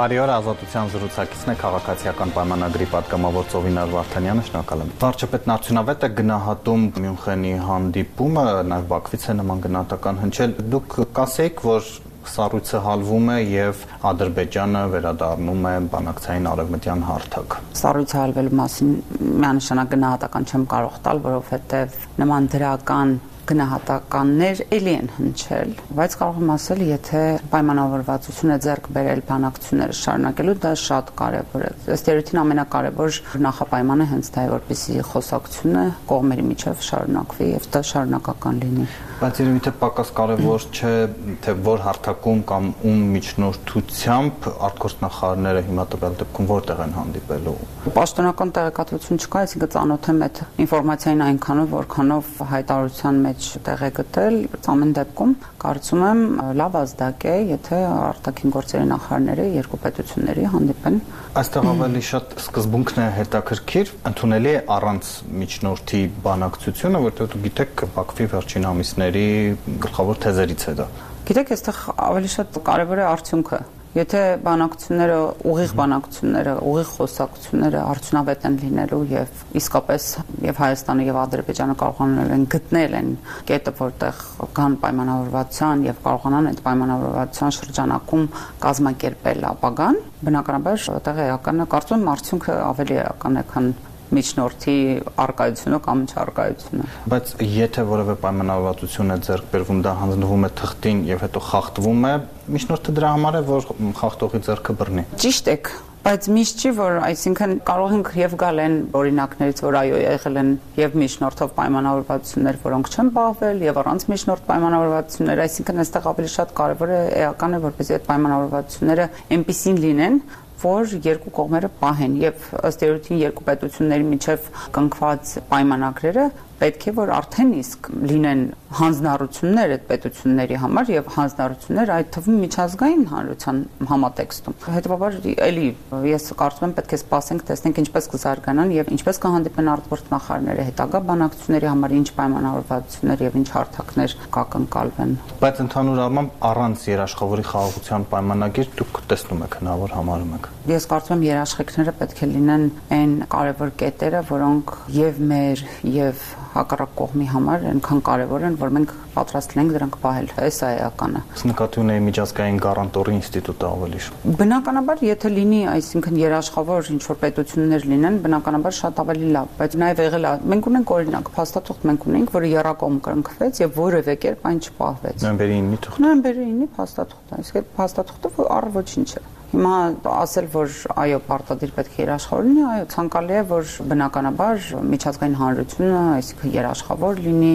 Բարի օր, Ազատության զրուցակիցն է քաղաքացիական պայմանագրի պատգամավոր Ծովինար Վարդանյանը, շնորհակալ եմ։ Վարչապետն արդյունավետ է գնահատում Մյունխենի հանդիպումը, նաև Բաքվից է նման գնահատական հնչել։ Դուք կասեիք, որ սառույցը հալվում է եւ Ադրբեջանը վերադառնում է բանակցային արևմտյան հարթակ։ Սառույցը հալվելու մասին միանշանակ գնահատական չեմ կարող տալ, որովհետեւ նման դրական գնահատականներ ելի են հնչել, բայց կարող եմ ասել, եթե պայմանավորվածություն է ձեռք բերել բանակցությունները շարունակելու, դա շատ կարևոր է։ Ըստ երևույթին ամենակարևոր նախապայմանը հենց դա է, որպեսզի խոսակցությունը կողմերի միջև շարունակվի եւ դա շարունակական լինի։ Բայց երևի թե պակաս կարևոր չէ, թե որ հարթակում կամ ում միջնորդությամբ արտգործնախարարները հիմա տվյալ դեպքում որտեղ են հանդիպելու։ Պաշտոնական տեղեկատվություն չկա, այսինքն ծանոթ եմ այդ ինֆորմացիային այնքանով, որքանով հայտարարության մեջ տեղ է գտել։ Ամեն դեպքում կարծում եմ լավ ազդակ է, եթե արտաքին գործերի նախարարները երկու պետությունների հանդիպեն։ Այստեղ ավելի շատ սկզբունքն է հետաքրքիր, ընդունելի է առանց միջնորդի բանակցությունը, որտեղ դու գիտեք Բաքվի վերջին ամիսների գլխավոր թեզերից է դա։ Գիտեք, այստեղ ավելի շատ կարևոր է արդյունքը։ Եթե բանակցությունները, ուղիղ բանակցությունները, ուղիղ խոսակցությունները արդյունավետ են լինելու եւ իսկապես եւ Հայաստանը եւ Ադրբեջանը կարողանալ են գտնել են կետը, որտեղ կան պայմանավորվածության եւ կարողանան այդ պայմանավորվածության շրջանակում կազմակերպել ապագան, բնականաբար է, կարծում եմ արդյունքը ավելի էական է, քան միջնորդի արկայությունը կամ չարկայությունը։ Բայց եթե որևէ պայմանավորվածություն է ձեռք բերվում, դա հանձնվում է թղթին եւ հետո խախտվում է, միջնորդը դրա համար է, որ խախտողի ձեռքը բռնի։ Ճիշտ եք, բայց միշտ չի որ այսինքն կարող ենք եւ գալ են օրինակներից որ այո եղել են եւ միջնորդով պայմանավորվածություններ որոնք չեն բաղվել եւ առանց միջնորդ պայմանավորվածություններ այսինքն այստեղ ավելի շատ կարեւոր է էական է որպեսզի այդ պայմանավորվածությունները այնպեսին լինեն որ երկու կողմերը պահեն եւ ըստ երևույթին երկու պետությունների միջև կնքված պայմանագրերը պետք է որ արդեն իսկ լինեն հանձնառություններ այդ պետությունների համար եւ հանձնառություններ այդ թվում միջազգային հանրության համատեքստում։ Հետևաբար էլի ես կարծում եմ պետք է սպասենք, տեսնենք ինչպես կզարգանան եւ ինչպես կհանդիպեն արտգործնախարարները հետագա բանակցությունների համար ինչ պայմանավորվածություններ եւ ինչ հարթակներ կակնկալվեն։ Բայց ընդհանուր առմամբ առանց երաշխավորի խաղաղության պայմանագիր դուք տեսնում եք հնարավոր համարում եք։ Ես կարծում եմ երաշխիքները պետք է լինեն այն կարևոր կետերը, որոնք եւ մեր եւ հակառակ կողմի համար այնքան կարևոր են, որ մենք պատրաստ ենք դրանք պահել։ Այս է էականը։ Նկատի ունեի միջազգային գարանտորի ինստիտուտը ավելի շուտ։ Բնականաբար, եթե լինի, այսինքն երաշխավոր ինչ որ պետություններ լինեն, բնականաբար շատ ավելի լավ, բայց նաև եղել է։ Մենք ունենք օրինակ, փաստաթուղթ մենք ունենք, որը երակոմ կրնկվեց եւ որևէ կերպ այն չպահվեց։ Նոյեմբերի 9-ի թուղթ։ Նոյեմբերի 9-ի փաստաթուղթ, այսինքն փաստաթուղթը առ ոչինչ է։ Հիմա ասել, որ այո, պարտադիր պետք է երաշխավոր լինի, այո, ցանկալի է, որ բնականաբար միջազգային հանրությունը, այսինքն երաշխավոր լինի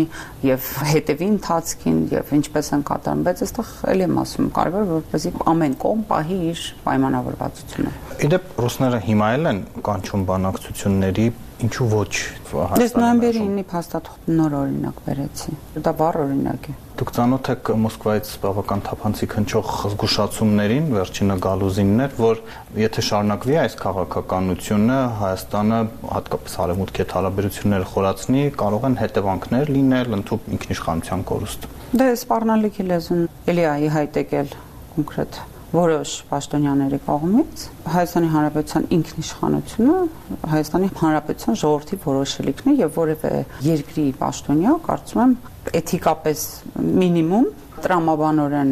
եւ հետեւի ընթացքին եւ ինչպես են կատարում, բայց այստեղ ելի եմ ասում, կարևոր որպեսզի ամեն կողմ պահի իր պայմանավորվածությունը։ Իդեպ ռուսները հիմա էլ են կանչում բանակցությունների ինչու ոչ Ես նոյեմբերի 9-ի փաստաթուղթ նոր օրինակ վերեցի։ Դա վառ օրինակ է։ Դուք ծանոթ եք Մոսկվայից բավական թափանցիկ հնչող զգուշացումներին, վերջինը Գալուզիններ, որ եթե շարունակվի այս քաղաքականությունը, Հայաստանը հատկապես արևմուտքի հետ հարաբերությունները խորացնի, կարող են հետևանքներ լինել ընդհանուր ինքնիշխանության կորուստ։ Դե սպառնալիքի լեզուն էլի այ հայտ եկել կոնկրետ որոշ պաշտոնյաների կողմից Հայաստանի Հանրապետության ինքնիշխանությունը Հայաստանի Հանրապետության ժողովրդի որոշելիքն է եւ որևէ երկրի պաշտոնյա կարծում եմ էթիկապես մինիմում տրամաբանորեն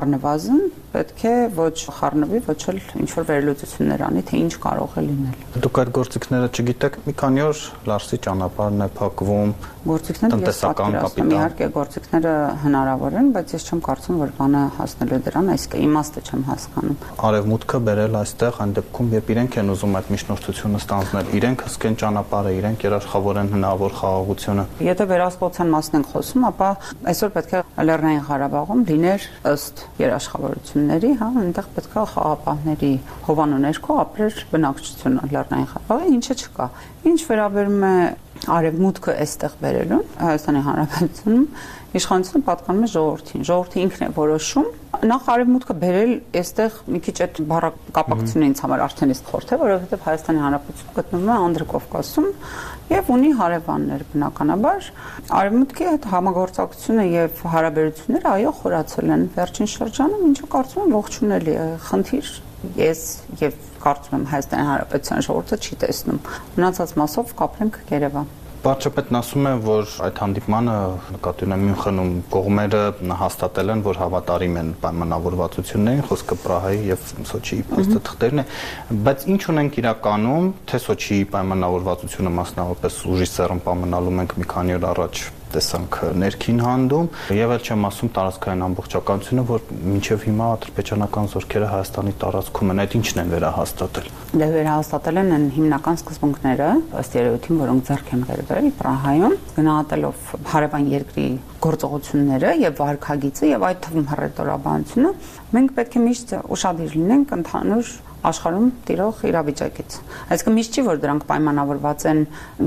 առնվազն պետք է ոչ խառնվի, ոչ էլ ինչ որ վերլուծություններ անի, թե ինչ կարող է լինել։ Դուք այդ գործիքները չգիտեք, մի քանի օր Լարսի ճանապարհն է փակվում, գործիքները ես պատկերացնում իհարկե գործիքները հնարավոր են, բայց ես չեմ կարծում, որ բանը հասնելու դրան, այսինքն իմաստը չեմ հասկանում։ Արևմուտքը բերել այստեղ այն դեպքում, երբ իրենք են ուզում այդ միջնորդությունը ստանձնել, իրենք հսկեն ճանապարհը, իրենք երաշխավորեն հնարավոր խաղաղությունը։ Եթե վերահսկողության մասն ենք խոսում, ապա այսօր պետք է Լեռնային Ղարաբաղում լիներ ըստ երաշխավորություն բնակչությունների, հա, այնտեղ պետքա խաղապահների հովանու ներքո ապրեր բնակչությունը Լեռնային Ղարաբաղի, ինչը չկա։ Ինչ վերաբերում է արևմուտքը այստեղ վերելուն Հայաստանի Հանրապետությունում իշխանությունը պատկանում է ժողովրդին։ Ժողովրդը ինքն է որոշում նախ արևմուտքը բերել այստեղ մի քիչ այդ բառակապակցությունը ինձ համար արդեն իսկ խորթ է, որովհետև Հայաստանի Հանրապետությունը գտնվում է Անդրկովկասում եւ ունի հարևաններ բնականաբար արևմուտքի հետ համագործակցությունը եւ հարաբերությունները այո խորացել են վերջին շրջանում, ինչը կարծում եմ ողջունելի է։ Խնդիր ես եւ կարծում եմ Հայաստանի Հանրապետության ժողովուրդը չի տեսնում։ Մնացած մասով կապրենք Երևան։ Վարչապետն ասում է, որ այդ հանդիպմանը նկատի ունեմ Մյունխենում կողմերը հաստատել են, որ հավատարիմ են պայմանավորվածություններին, խոսքը Պրահայի եւ Սոչիի փաստաթղթերն է, բայց ինչ ունենք իրականում, թե Սոչիի պայմանավորվածությունը մասնավորապես ուժի սեռում պայմանալու մենք մի քանի օր առաջ տեսանք ներքին հանդում եւ էլ չեմ ասում տարածքային ամբողջականությունը, որ մինչեւ հիմա ադրբեջանական զորքերը Հայաստանի տարածքում են, այդ ինչն են վերահաստատել։ Դե վերահաստատել են հիմնական սկզբունքները, ըստ երևույթին, որոնք ձեռք են բերվել Պրահայում, գնահատելով հարևան երկրի գործողությունները եւ վարկագիծը եւ այդ թվում հռետորաբանությունը, մենք պետք է միշտ ուշադիր լինենք ընդհանուր աշխարհում տիրող իրավիճակից։ Այսինքն միշտ չի որ դրանք պայմանավորված են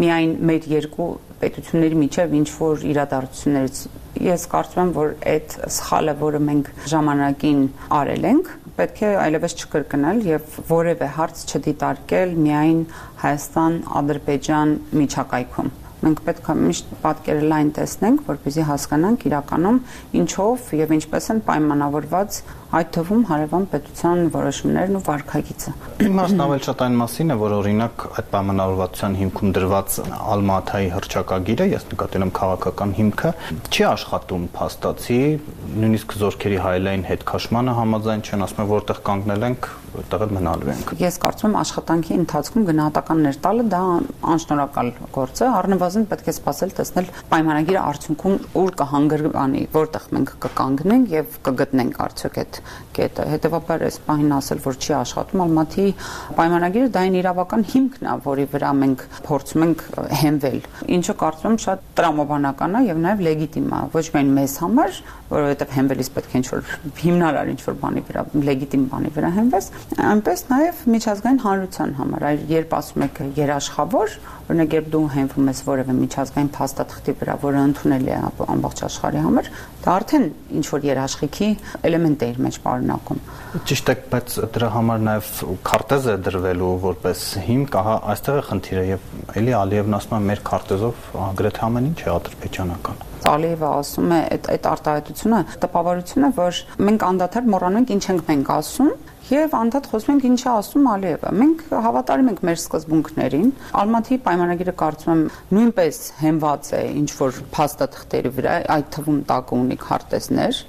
միայն մեր երկու պետությունների միջև ինչ որ իրադարձություններից ես կարծում եմ որ այդ սխալը որը մենք ժամանակին արել ենք պետք է այլևս չկրկնել եւ որևէ հարց չդիտարկել միայն Հայաստան-Ադրբեջան միջակայքում մենք պետք է միշտ պատկերը լայն տեսնենք, որպեսզի հասկանանք իրականում ինչով եւ ինչպես են պայմանավորված այդ թվում հարևան պետության որոշումներն ու վարկագիծը։ Իմաստն ավել շատ այն մասին է, որ օրինակ այդ պայմանավորվածության հիմքում դրված Ալմաթայի հրճակագիրը, ես նկատել եմ քաղաքական հիմքը, չի աշխատում փաստացի, նույնիսկ զորքերի հայլային հետ քաշմանը համաձայն չեն, ասում են որտեղ կանգնել ենք, որտեղ էլ մնալու ենք։ Ես կարծում եմ աշխատանքի ընթացքում գնահատականներ տալը դա անշնորհակալ գործ է, առնվազն առնվազն պետք է սпасել տեսնել պայմանագիրը արդյունքում ուր կհանգրվանի, որտեղ մենք կկանգնենք եւ կգտնենք արդյոք այդ կետը։ Հետևաբար այս պահին ասել, որ չի աշխատում Ալմատի պայմանագիրը դա այն իրավական հիմքն է, որի վրա մենք փորձում ենք հենվել։ Ինչը կարծում եմ շատ տրամաբանական է եւ նաեւ լեգիտիմ է, ոչ միայն մեզ համար, որովհետեւ հենվելիս պետք է ինչ-որ հիմնարար ինչ-որ բանի վրա, լեգիտիմ բանի վրա հենվես, այնպես նաեւ միջազգային հանրության համար։ Այլ երբ ասում եք երաշխավոր, օրինակ երբ դու հենվում ես որը որևէ միջազգային փաստաթղթի վրա, որը ընդունելի է ամբողջ աշխարհի համար, դա արդեն ինչ որ երաշխիքի էլեմենտ է իր մեջ պարունակում։ Ճիշտ է, բայց դրա համար նաև քարտեզ է դրվելու որպես հիմք, ահա այստեղ է խնդիրը եւ էլի Ալիևն ասում է մեր քարտեզով գրեթե ամեն ինչ է ադրբեջանական։ Ալիևը ասում է այդ այդ արտահայտությունը տպավորություն է, որ մենք անդադար մոռանանք ինչ ենք մենք ասում եւ անդադ խոսում ենք ինչա ասում Ալիևը։ Մենք հավատարիմ ենք մեր սկզբունքներին։ Ալմատի պայմանագիրը կարծում եմ նույնպես հենված է ինչ որ փաստաթղթերի վրա, այդ թվում տակ ունի քարտեզներ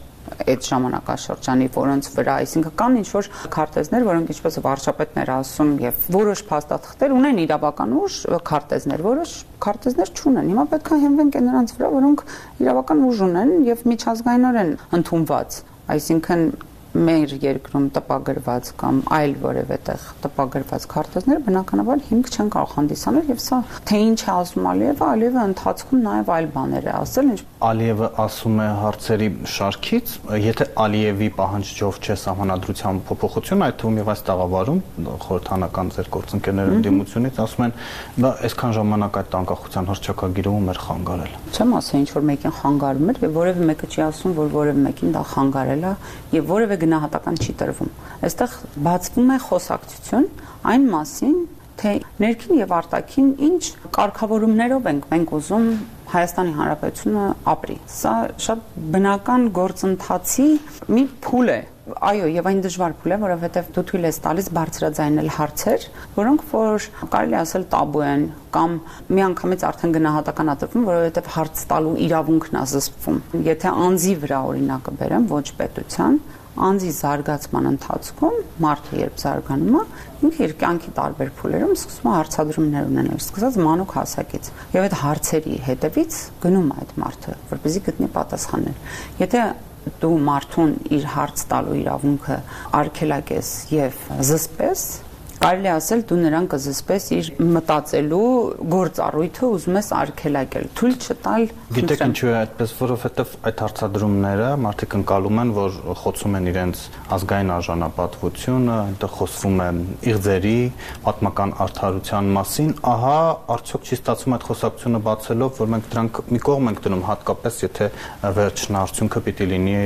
այդ ժամանակաշրջանի, որոնց վրա, այսինքն կան ինչ որ քարտեզներ, որոնք ինչպես վարչապետն էր ասում, եւ որոշ փաստաթղթեր ունեն իրավական ուժ, քարտեզներ, որոշ քարտեզներ չունեն։ Հիմա պետք է հենվենք նրանց վրա, որոնք իրավական ուժ ունեն եւ միջազգայինորեն ընդունված։ Այսինքն մեր երկրում տպագրված կամ այլ որևէ տեղ տպագրված քարտեզներ բնականաբար հիմք չեն կարող հանդիսանել եւ սա թե ինչ է ասում Ալիևը, Ալիևը ընթացքում նաեւ այլ բաներ է ասել, ինչ Ալիևը ասում է հարցերի շարքից, եթե Ալիևի պահանջով չէ սահմանադրության փոփոխություն, այդ թվում եւ այս տաղավարում խորհրդանական ձեր գործընկերների դիմությունից ասում են, բա այսքան ժամանակ այդ անկախության հրճակագիրը ում էր խանգարել։ Չեմ ասա ինչ որ մեկին խանգարում էր եւ որևէ մեկը չի ասում, որ որևէ մեկին դա խանգարել է եւ որևէ գնահատական չի տրվում։ Այստեղ բացվում է խոսակցություն այն մասին, թե ներքին եւ արտաքին ինչ կարգավորումներով ենք մենք ուզում Հայաստանի Հանրապետությունը ապրի։ Սա շատ բնական գործընթացի մի փուլ է, այո, եւ այն դժվար փուլ է, որովհետեւ դու թույլ ես տալիս բարձրաձայնել հարցեր, որոնք որ կարելի ասել տաբու են կամ միանգամից արդեն գնահատականատրվում, որովհետեւ հարց տալու իրավունքն է զսպվում։ Եթե անձի վրա օրինակը բերեմ, ոչ պետության, անձի զարգացման ընթացքում մարդը երբ զարգանում է, ինքը իր կյանքի տարբեր փուլերում սկսում է հարցադրումներ ունենալ, սկսած մանուկ հասակից։ Եվ այդ հարցերի հետևից գնում է այդ մարդը, որպեսզի գտնի պատասխաններ։ Եթե դու մարդուն իր հարց տալու իրավունքը արգելակես եւ զսպես, կարելի ասել դու նրան կզսպես իր մտածելու գործառույթը ուզում ես արգելակել, թույլ չտալ։ Գիտեք ինչու է այդպես, որովհետև այդ հարցադրումները մարդիկ ընկալում են, որ խոցում են իրենց ազգային արժանապատվությունը, այնտեղ խոսվում է իղձերի, պատմական արդարության մասին, ահա արդյոք չի ստացվում այդ խոսակցությունը բացելով, որ մենք դրանք մի կողմ ենք դնում, հատկապես եթե վերջն արդյունքը պիտի լինի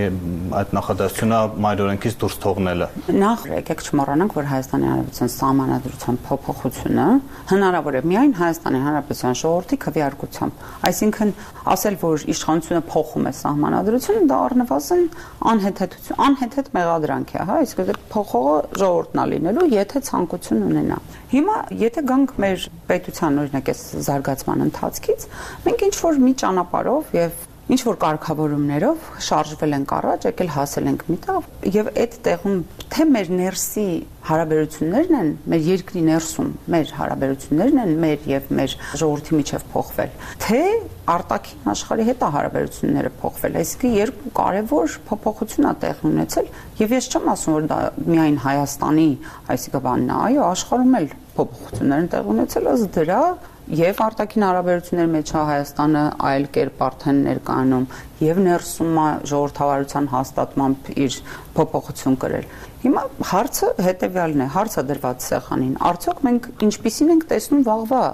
այդ նախադասությունը մայրօրենքից դուրս թողնելը։ Նախ եկեք չմոռանանք, որ Հայաստանի Հանրապետության սահմանադրության փոփոխությունը հնարավոր է միայն Հայաստանի Հանրապետության ժողովրդի քվեարկությամբ։ Այսինքն ասել, որ իշխանությունը փոխում է սահմանադրությունը, դա առնվազն անհեթեթություն, անհեթեթ մեղադրանք է, հա, իսկ փոխողը ժողովուրդն է լինելու, եթե ցանկություն ունենա։ Հիմա եթե գանք մեր պետության օրինակ այս զարգացման ընթացքից, մենք ինչ որ մի ճանապարհով եւ ինչ որ կարգավորումներով շարժվել ենք առաջ, եկել հասել ենք միտեղ եւ այդ տեղում թե մեր ներսի հարաբերություններն են, մեր երկրի ներսում մեր հարաբերություններն են մեր եւ մեր ժողովրդի միջև փոխվել, թե արտաքին աշխարհի հետ հարաբերությունները փոխվել։ Այսինքն երկու կարևոր փոփոխություն ա տեղ ունեցել եւ ես չեմ ասում որ դա միայն Հայաստանի, այսինքն բանն է, այո, աշխարհում էլ փոփոխություններ են տեղ ունեցել, ըստ դրա եւ արտաքին հարաբերությունների մեջ է Հայաստանը այլ կերպ արդեն ներկայանում եւ ներսում է ժողովրդավարության հաստատմամբ իր փոփոխություն կրել։ Հիմա հարցը հետեւյալն է, հարցը դրված սեղանին։ Արդյոք մենք ինչպիսին ենք տեսնում վաղվա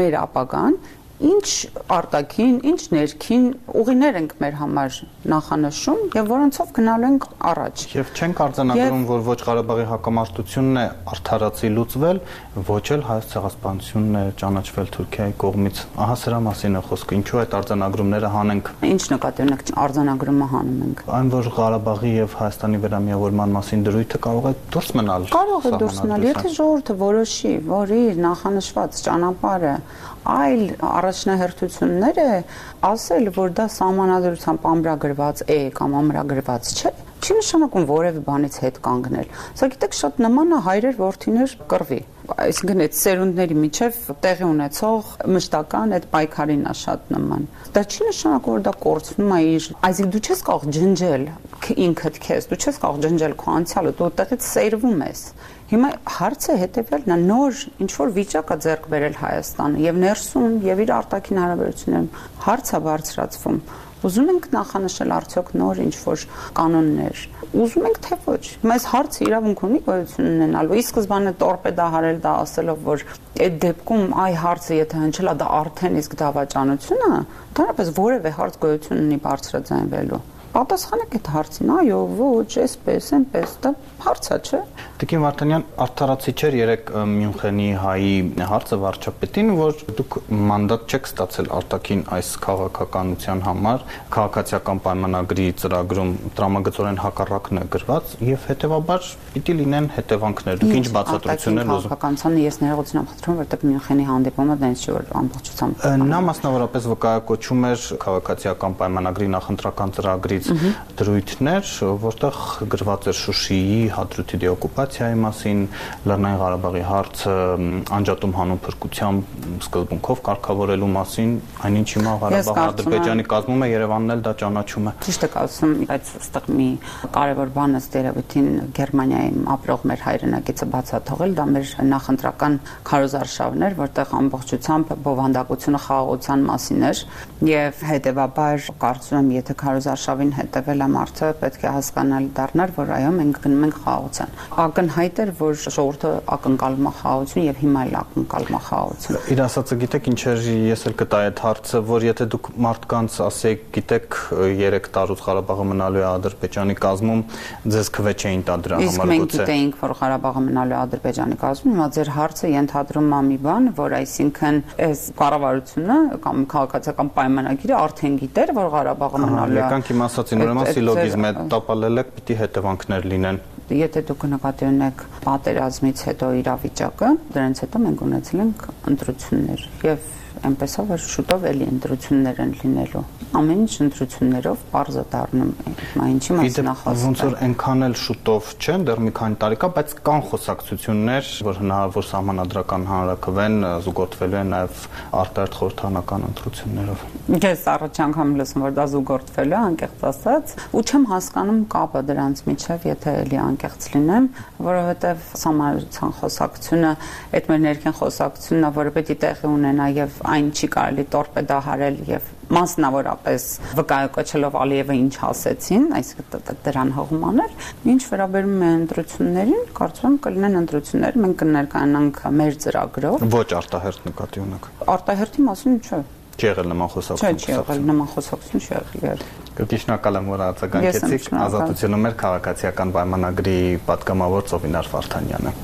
մեր ապագան ինչ արտաքին, ինչ ներքին ուղիներ ենք մեր համար նախանշում եւ որոնցով գնալու ենք առաջ։ Եվ չենք արձանագրում, որ ոչ Ղարաբաղի հակամարտությունն է արդարացի լուծվել, ոչ էլ հայոց ցեղասպանությունն է ճանաչվել Թուրքիայի կողմից։ Ահա սրա մասին է խոսքը։ Ինչու այդ արձանագրումները հանենք։ Ինչ նկատի ունեք արձանագրումը հանում ենք։ Այն որ Ղարաբաղի եւ Հայաստանի վերամիավորման մասին դրույթը կարող է դուրս մնալ։ Կարող է դուրս մնալ, եթե ժողովուրդը որոշի, որ իր նախանշված ճանապարհը այլ առաջնահերթությունները ասել, որ դա համանadrությամբ ամրագրված է կամ ամրագրված չէ, չի նշանակում որևէ բանից հետ կանգնել։ Սա գիտեք շատ նման է հայրեր ворթիներ կռվի այսինքն այդ սերունդների միջև տեղի ունեցող մշտական այդ պայքարին է շատ նման։ Դա չի նշանակում որ դա կորցնում է իր, այսինքն դու չես կարող ջնջել ինքդ քեզ, դու չես կարող ջնջել քո անցյալը, դու այդտեղից սերվում ես։ Հիմա հարցը հետեւյալն է նոր ինչ որ վիճակ է ձեռք բերել Հայաստանը եւ ներսում եւ իր արտաքին հարաբերություններում հարց է բարձրացվում Ուզում ենք նախանշել արդյոք նոր ինչ որ կանոններ։ Ուզում ենք թե ոչ։ Մեզ հարցը իրավունք ունի գոյություն ունենալու։ Ի սկզբանե տորպեդահարել դա ասելով, որ այդ դեպքում այ հարցը եթե հնչելա դա արդեն իսկ դավաճանություն է, դրանպես որևէ հարց գոյություն ունի բարձրաձայնվելու պատասխանեք այդ հարցին, այո, ոչ, այսպես, այնպես, դա հարցա, չէ։ Տիկին Վարդանյան արդարացի չէր երեք Մյունխենի հայի հարցը վարչապետին, որ դուք մանդատ չեք ստացել արտաքին այս քաղաքականության համար, քաղաքացիական պայմանագրի ծրագրում տրամագծորեն հակառակն է գրված եւ հետեւաբար պիտի լինեն հետևանքներ։ Դուք ինչ բացատրություններ ուզում։ Քաղաքականության ես ներողություն եմ խնդրում, որտեղ Մյունխենի հանդիպումը դա ինչ որ ամբողջությամբ Նա մասնավորապես վկայակոչում էր քաղաքացիական պայմանագրի նախընտրական ծրագրից դրույթներ, որտեղ գրված էր Շուշիի հադրութի դեօկուպացիայի մասին, Լեռնային Ղարաբաղի հարցը անջատում հանուն փրկությամբ սկզբունքով կարգավորելու մասին, այնինչ հիմա Ղարաբաղը Ադրբեջանի կազմում է, Երևանն էլ դա ճանաչում է։ Ճիշտ եք ասում, բայց այստեղ մի կարևոր բան ըստ երևույթին Գերմանիայում ապրող մեր հայրենակիցը բացաթողել, դա մեր նախընտրական քարոզարշավներ, որտեղ ամբողջությամբ բովանդակությունը խաղաղության մասին էր եւ հետեւաբար կարծում եմ, եթե քարոզարշավին հետևել է մարդը, պետք է հասկանալ դառնալ, որ այո, մենք գնում ենք խաղաղության։ Ակնհայտ էր, որ ժողովուրդը ակնկալում է խաղաղություն եւ հիմա էլ ակնկալում է խաղաղություն։ Իր ասածը գիտեք ինչ էր, ես էլ կտա այդ հարցը, որ եթե դուք մարդկանց ասեք, գիտեք 3 տարուց Ղարաբաղը մնալու է Ադրբեջանի կազմում, ձեզ քվե չէին տա դրա համար գուցե։ Իսկ մենք գիտեինք, որ Ղարաբաղը մնալու է Ադրբեջանի կազմում, հիմա ձեր հարցը ենթադրում է մի բան, որ այսինքն այս կառավարությունը կամ քաղաքացիական պայմանագիրը արդեն գիտեր, որ Ղարաբաղը մնալու է։ Եկանք իմ ասած ասացին, ուրեմն սիլոգիզմ է տապալել եք, պիտի հետևանքներ լինեն եթե դուք նկատի ունեք պատերազմից հետո իրավիճակը, դրանից հետո մենք ունեցել ենք ընտրություններ եւ այնպես է որ շուտով էլի ընտրություններ են լինելու ամեն ինչ ընտրություններով parza դառնում հիմա ինչի մասին նախասում ոնց որ այնքան էլ շուտով չեն դեռ մի քանի տարի կա բայց կան խոսակցություններ որ հնարավոր սահմանադրական հանրակրվեն զուգորդվելու են նաև արտահերթ խորհրդանական ընտրություններով ես առաջ անգամ լսում որ դա զուգորդվելու անկեղծ ասած ու չեմ հասկանում կապը դրանց միջև եթե էլի անկեղծ լինեմ որովհետև սահմանադրության խոսակցությունը այդ մեր ներքին խոսակցությունն է որը պետք է տեղի ունենա եւ այն չի կարելի տորպեդահարել եւ մասնավորապես վկայակոչելով Ալիևը ինչ ասեցին, այսինքն դրան հողմանել, ինչ վերաբերում է ընտրություններին, կարծում եմ կլինեն ընտրություններ, մենք կներկայանանք մեր ծրագրով։ Ոչ արտահերթ նկատի ունեք։ Արտահերթի մասին չէ։ Չի եղել նման խոսակցություն։ Չի եղել նման խոսակցություն, չի եղել։ Կրկին շնորհակալ եմ, որ արձագանքեցիք ազատությունը մեր քաղաքացիական պայմանագրի պատգամավոր Ծովինար Վարդանյանը։